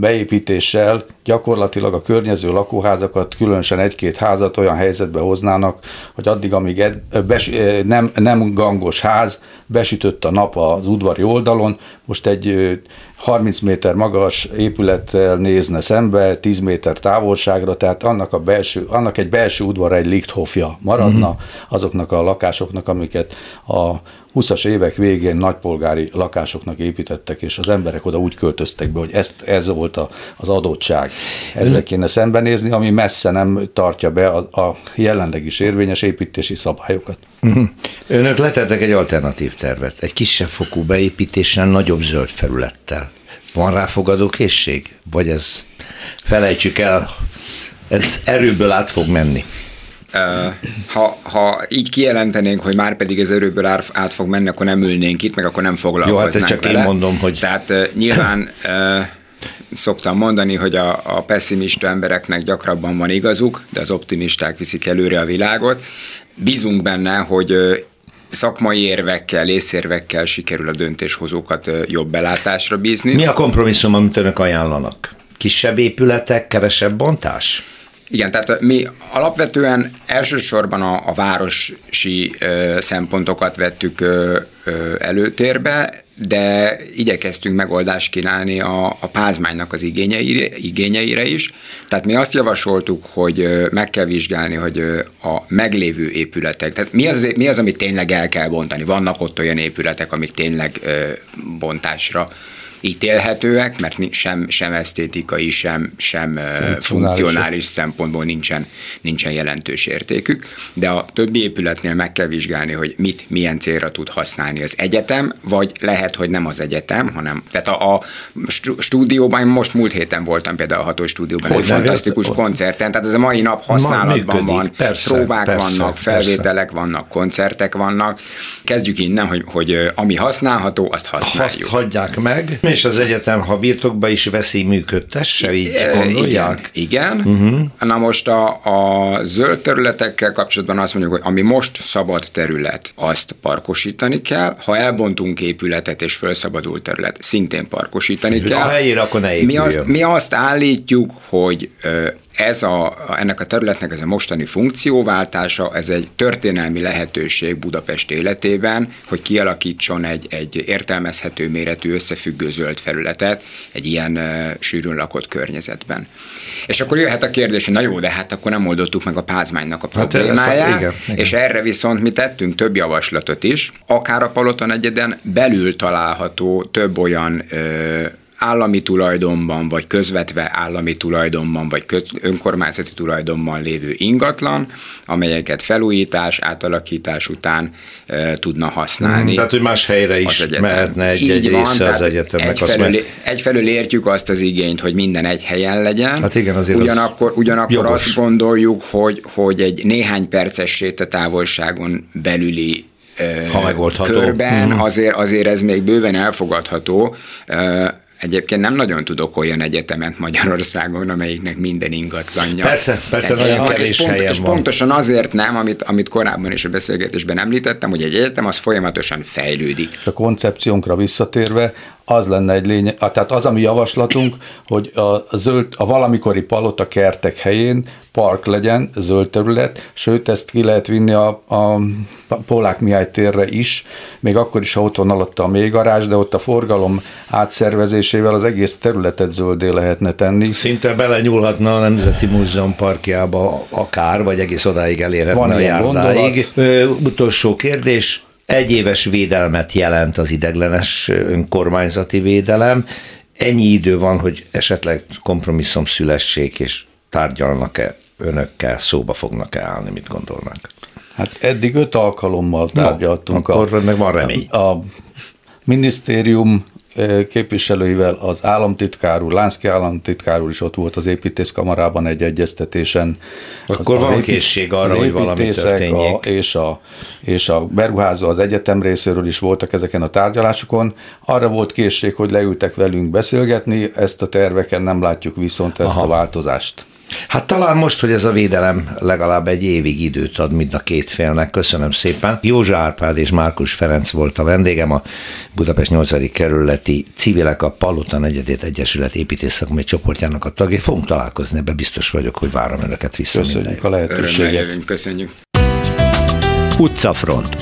beépítéssel gyakorlatilag a környező lakóházakat, különösen egy-két házat olyan helyzetbe hoznának, hogy addig, amíg ed, bes, nem, nem gangos ház, besütött a nap az udvari oldalon, most egy 30 méter magas épülettel nézne szembe, 10 méter távolságra, tehát annak, a belső, annak egy belső udvara egy lichthofja maradna uh-huh. azoknak a lakásoknak, amiket a 20-as évek végén nagypolgári lakásoknak építettek, és az emberek oda úgy költöztek be, hogy ezt, ez volt a, az adottság. Ezzel kéne szembenézni, ami messze nem tartja be a, a jelenleg is érvényes építési szabályokat. Uh-huh. Önök letettek egy alternatív tervet, egy kisebb fokú beépítéssel, nagyobb zöld felülettel. Van rá fogadókészség? Vagy ez felejtsük el, ez erőből át fog menni? Ha, ha így kijelentenénk, hogy már pedig ez erőből át fog menni, akkor nem ülnénk itt, meg akkor nem foglalkoznánk Jó, hát csak vele. én mondom, hogy... Tehát nyilván szoktam mondani, hogy a, a pessimista embereknek gyakrabban van igazuk, de az optimisták viszik előre a világot. Bízunk benne, hogy szakmai érvekkel, észérvekkel sikerül a döntéshozókat jobb belátásra bízni. Mi a kompromisszum, amit önök ajánlanak? Kisebb épületek, kevesebb bontás? Igen, tehát mi alapvetően elsősorban a, a városi ö, szempontokat vettük ö, ö, előtérbe, de igyekeztünk megoldást kínálni a, a pázmánynak az igényeire, igényeire is. Tehát mi azt javasoltuk, hogy meg kell vizsgálni, hogy a meglévő épületek, tehát mi az, mi az, amit tényleg el kell bontani. Vannak ott olyan épületek, amik tényleg bontásra ítélhetőek, mert sem, sem esztétikai, sem, sem funkcionális, funkcionális szempontból nincsen, nincsen jelentős értékük, de a többi épületnél meg kell vizsgálni, hogy mit, milyen célra tud használni az egyetem, vagy lehet, hogy nem az egyetem, hanem tehát a, a stúdióban, most múlt héten voltam például a hatós stúdióban, hogy egy fantasztikus koncerten, tehát ez a mai nap használatban Ma van, persze, próbák persze, vannak, felvételek persze. vannak, koncertek vannak. Kezdjük innen, hogy, hogy ami használható, azt használjuk. Azt hagyják meg, és az egyetem, ha birtokba is veszi, működtesse, így gondolják? Igen, igen. Uh-huh. Na most a, a zöld területekkel kapcsolatban azt mondjuk, hogy ami most szabad terület, azt parkosítani kell. Ha elbontunk épületet és felszabadult terület, szintén parkosítani kell. A helyére akkor ne mi azt, mi azt állítjuk, hogy ez a, ennek a területnek ez a mostani funkcióváltása, ez egy történelmi lehetőség Budapest életében, hogy kialakítson egy, egy értelmezhető méretű összefüggő zöld felületet egy ilyen uh, sűrűn lakott környezetben. És akkor jöhet a kérdés, hogy na jó, de hát akkor nem oldottuk meg a pázmánynak a hát problémáját, hát igen, igen. és erre viszont mi tettünk több javaslatot is, akár a Paloton egyeden belül található több olyan uh, állami tulajdonban, vagy közvetve állami tulajdonban, vagy köz, önkormányzati tulajdonban lévő ingatlan, amelyeket felújítás, átalakítás után e, tudna használni. Hmm, tehát, hogy más helyre is mehetne egy, egy van, része az egyetemnek. Egyfelől, meg... egyfelől értjük azt az igényt, hogy minden egy helyen legyen. Hát igen, azért ugyanakkor, az ugyanakkor azt gondoljuk, hogy, hogy egy néhány perces sétatávolságon belüli ha megoldható. körben, mm. azért, azért ez még bőven elfogadható. Egyébként nem nagyon tudok olyan egyetemet Magyarországon, amelyiknek minden ingatlanja. Persze, persze, egy nagyon kevés és, pont, helyen és van. pontosan azért nem, amit, amit korábban is a beszélgetésben említettem, hogy egy egyetem az folyamatosan fejlődik. A koncepciónkra visszatérve, az lenne egy lényeg, tehát az a mi javaslatunk, hogy a, zöld, a valamikori palota kertek helyén park legyen, zöld terület, sőt ezt ki lehet vinni a, a Polák Mihály térre is, még akkor is, ha ott van alatta a mélygarázs, de ott a forgalom átszervezésével az egész területet zöldé lehetne tenni. Szinte belenyúlhatna a Nemzeti Múzeum parkjába akár, vagy egész odáig elérhetne van a járdáig. Ö, utolsó kérdés, egyéves védelmet jelent az ideglenes önkormányzati védelem. Ennyi idő van, hogy esetleg kompromisszum szülessék, és tárgyalnak-e önökkel, szóba fognak-e állni, mit gondolnak? Hát eddig öt alkalommal tárgyaltunk. No, akkor a, meg van remény. A, a minisztérium képviselőivel, az államtitkár úr, Lánszki államtitkár úr is ott volt az építészkamarában egy egyeztetésen. Akkor az, van az készség arra, hogy valami történjék. A, és, a, és a beruházó az egyetem részéről is voltak ezeken a tárgyalásokon. Arra volt készség, hogy leültek velünk beszélgetni, ezt a terveken nem látjuk viszont ezt Aha. a változást. Hát talán most, hogy ez a védelem legalább egy évig időt ad mind a két félnek. Köszönöm szépen. Józsa Árpád és Márkus Ferenc volt a vendégem, a Budapest 8. kerületi civilek a Palutan Egyedét Egyesület építészakmai csoportjának a tagjai. Fogunk találkozni, ebbe biztos vagyok, hogy várom önöket vissza. Köszönjük a lehetőséget. Köszönjük. Utcafront.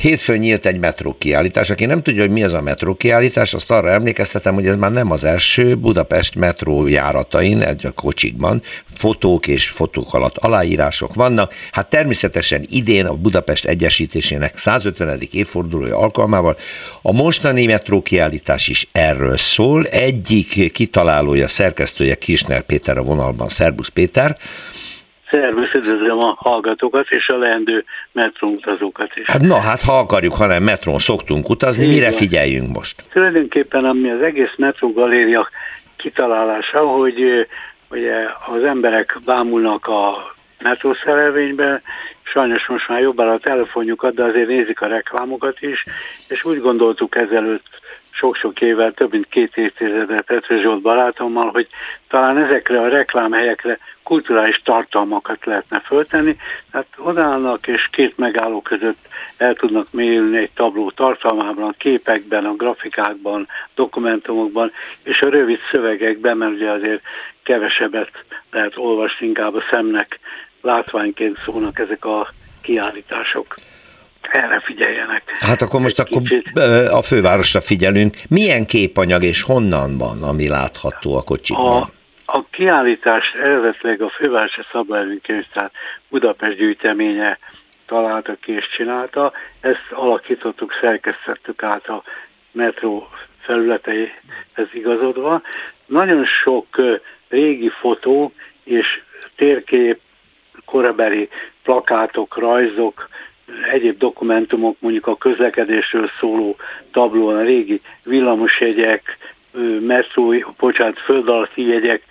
Hétfőn nyílt egy metró kiállítás. Aki nem tudja, hogy mi az a metró kiállítás, azt arra emlékeztetem, hogy ez már nem az első Budapest metró járatain, egy a kocsikban, fotók és fotók alatt aláírások vannak. Hát természetesen idén a Budapest Egyesítésének 150. évfordulója alkalmával a mostani metró kiállítás is erről szól. Egyik kitalálója, szerkesztője Kisner Péter a vonalban. Szerbusz Péter. Szervusz, üdvözlöm a hallgatókat és a leendő metróutazókat is. Hát na, hát ha akarjuk, hanem metrón szoktunk utazni, Így mire van. figyeljünk most? Tulajdonképpen ami az egész metrógaléria kitalálása, hogy ugye az emberek bámulnak a metrószerelvénybe, sajnos most már jobb a telefonjukat, de azért nézik a reklámokat is, és úgy gondoltuk ezelőtt sok-sok évvel, több mint két évtizedet Pető Zsolt barátommal, hogy talán ezekre a reklámhelyekre kulturális tartalmakat lehetne föltenni, tehát odállnak és két megálló között el tudnak mélyülni egy tabló tartalmában, a képekben, a grafikákban, dokumentumokban, és a rövid szövegekben, mert ugye azért kevesebbet lehet olvasni, inkább a szemnek látványként szólnak ezek a kiállítások erre figyeljenek. Hát akkor most akkor a fővárosra figyelünk. Milyen képanyag és honnan van, ami látható a kocsikban? A, a kiállítás eredetileg a fővárosi szabálykönyv, tehát Budapest gyűjteménye találta ki és csinálta. Ezt alakítottuk, szerkesztettük át a metró felületeihez igazodva. Nagyon sok régi fotó és térkép, korabeli plakátok, rajzok, egyéb dokumentumok, mondjuk a közlekedésről szóló tablón, a régi villamosjegyek, metró, bocsánat, föld alatti jegyek,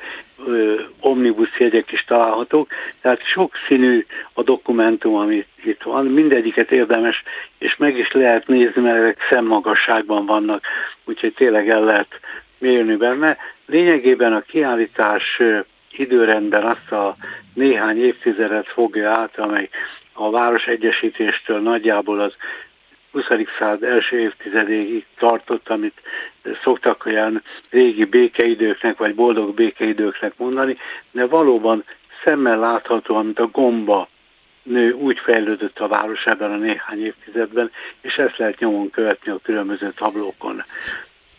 omnibus jegyek is találhatók, tehát sok színű a dokumentum, amit itt van, mindegyiket érdemes, és meg is lehet nézni, mert ezek szemmagasságban vannak, úgyhogy tényleg el lehet mérni benne. Lényegében a kiállítás időrendben azt a néhány évtizedet fogja át, amely a város egyesítéstől nagyjából az 20. század első évtizedéig tartott, amit szoktak olyan régi békeidőknek, vagy boldog békeidőknek mondani, de valóban szemmel látható, amit a gomba nő úgy fejlődött a város ebben a néhány évtizedben, és ezt lehet nyomon követni a különböző tablókon.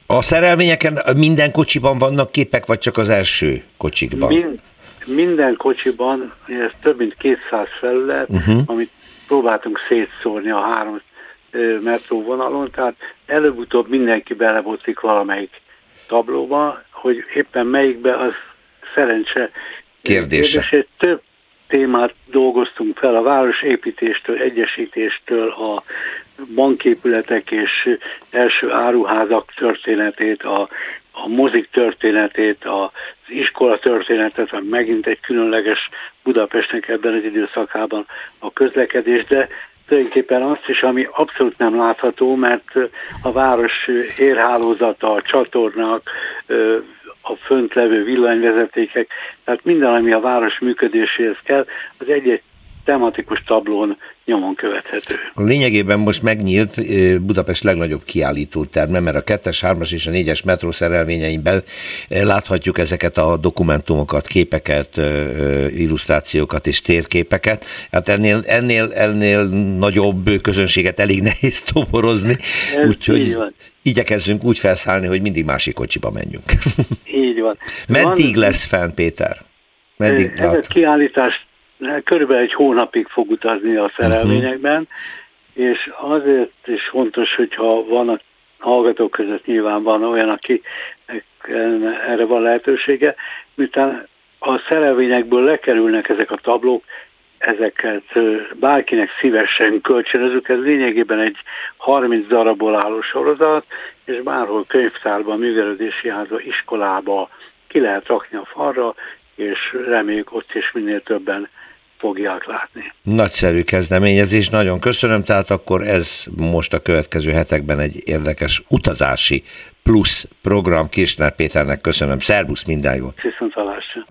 A szerelvényeken minden kocsiban vannak képek, vagy csak az első kocsikban? Mind, minden kocsiban, ez több mint 200 felület, uh-huh. amit próbáltunk szétszórni a három metróvonalon, tehát előbb-utóbb mindenki belebotlik valamelyik tablóba, hogy éppen melyikbe, az szerencse kérdése. kérdése. Több témát dolgoztunk fel, a városépítéstől, egyesítéstől, a banképületek és első áruházak történetét, a, a mozik történetét, az iskola történetet, ami megint egy különleges Budapestnek ebben az időszakában a közlekedés, de tulajdonképpen azt is, ami abszolút nem látható, mert a város érhálózata, a csatornák, a fönt levő villanyvezetékek, tehát minden, ami a város működéséhez kell, az egy-egy tematikus tablón nyomon követhető. A lényegében most megnyílt Budapest legnagyobb kiállító terme, mert a 2-es, 3-as és a 4-es metró szerelvényeinkben láthatjuk ezeket a dokumentumokat, képeket, illusztrációkat és térképeket. Hát ennél, ennél, ennél nagyobb közönséget elég nehéz toborozni, úgyhogy igyekezzünk úgy felszállni, hogy mindig másik kocsiba menjünk. Így van. Meddig van, lesz fenn, Péter? Meddig ez a kiállítás körülbelül egy hónapig fog utazni a szerelvényekben, uh-huh. és azért is fontos, hogyha van a hallgatók között nyilván van olyan, aki erre van lehetősége, miután a szerelvényekből lekerülnek ezek a tablók, ezeket bárkinek szívesen kölcsönözük, ez lényegében egy 30 darabból álló sorozat, és bárhol könyvtárban, művelődési házba, iskolába ki lehet rakni a falra, és reméljük ott is minél többen fogják látni. Nagyszerű kezdeményezés, nagyon köszönöm, tehát akkor ez most a következő hetekben egy érdekes utazási plusz program. Kisner Péternek köszönöm. Szervusz, minden jót! Viszont hallásra!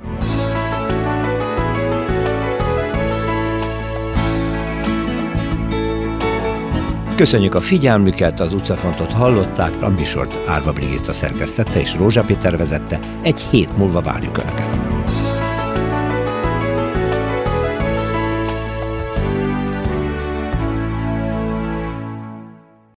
Köszönjük a figyelmüket, az utcafrontot hallották, a műsort Árva Brigitta szerkesztette és Rózsa Péter vezette. Egy hét múlva várjuk Önöket.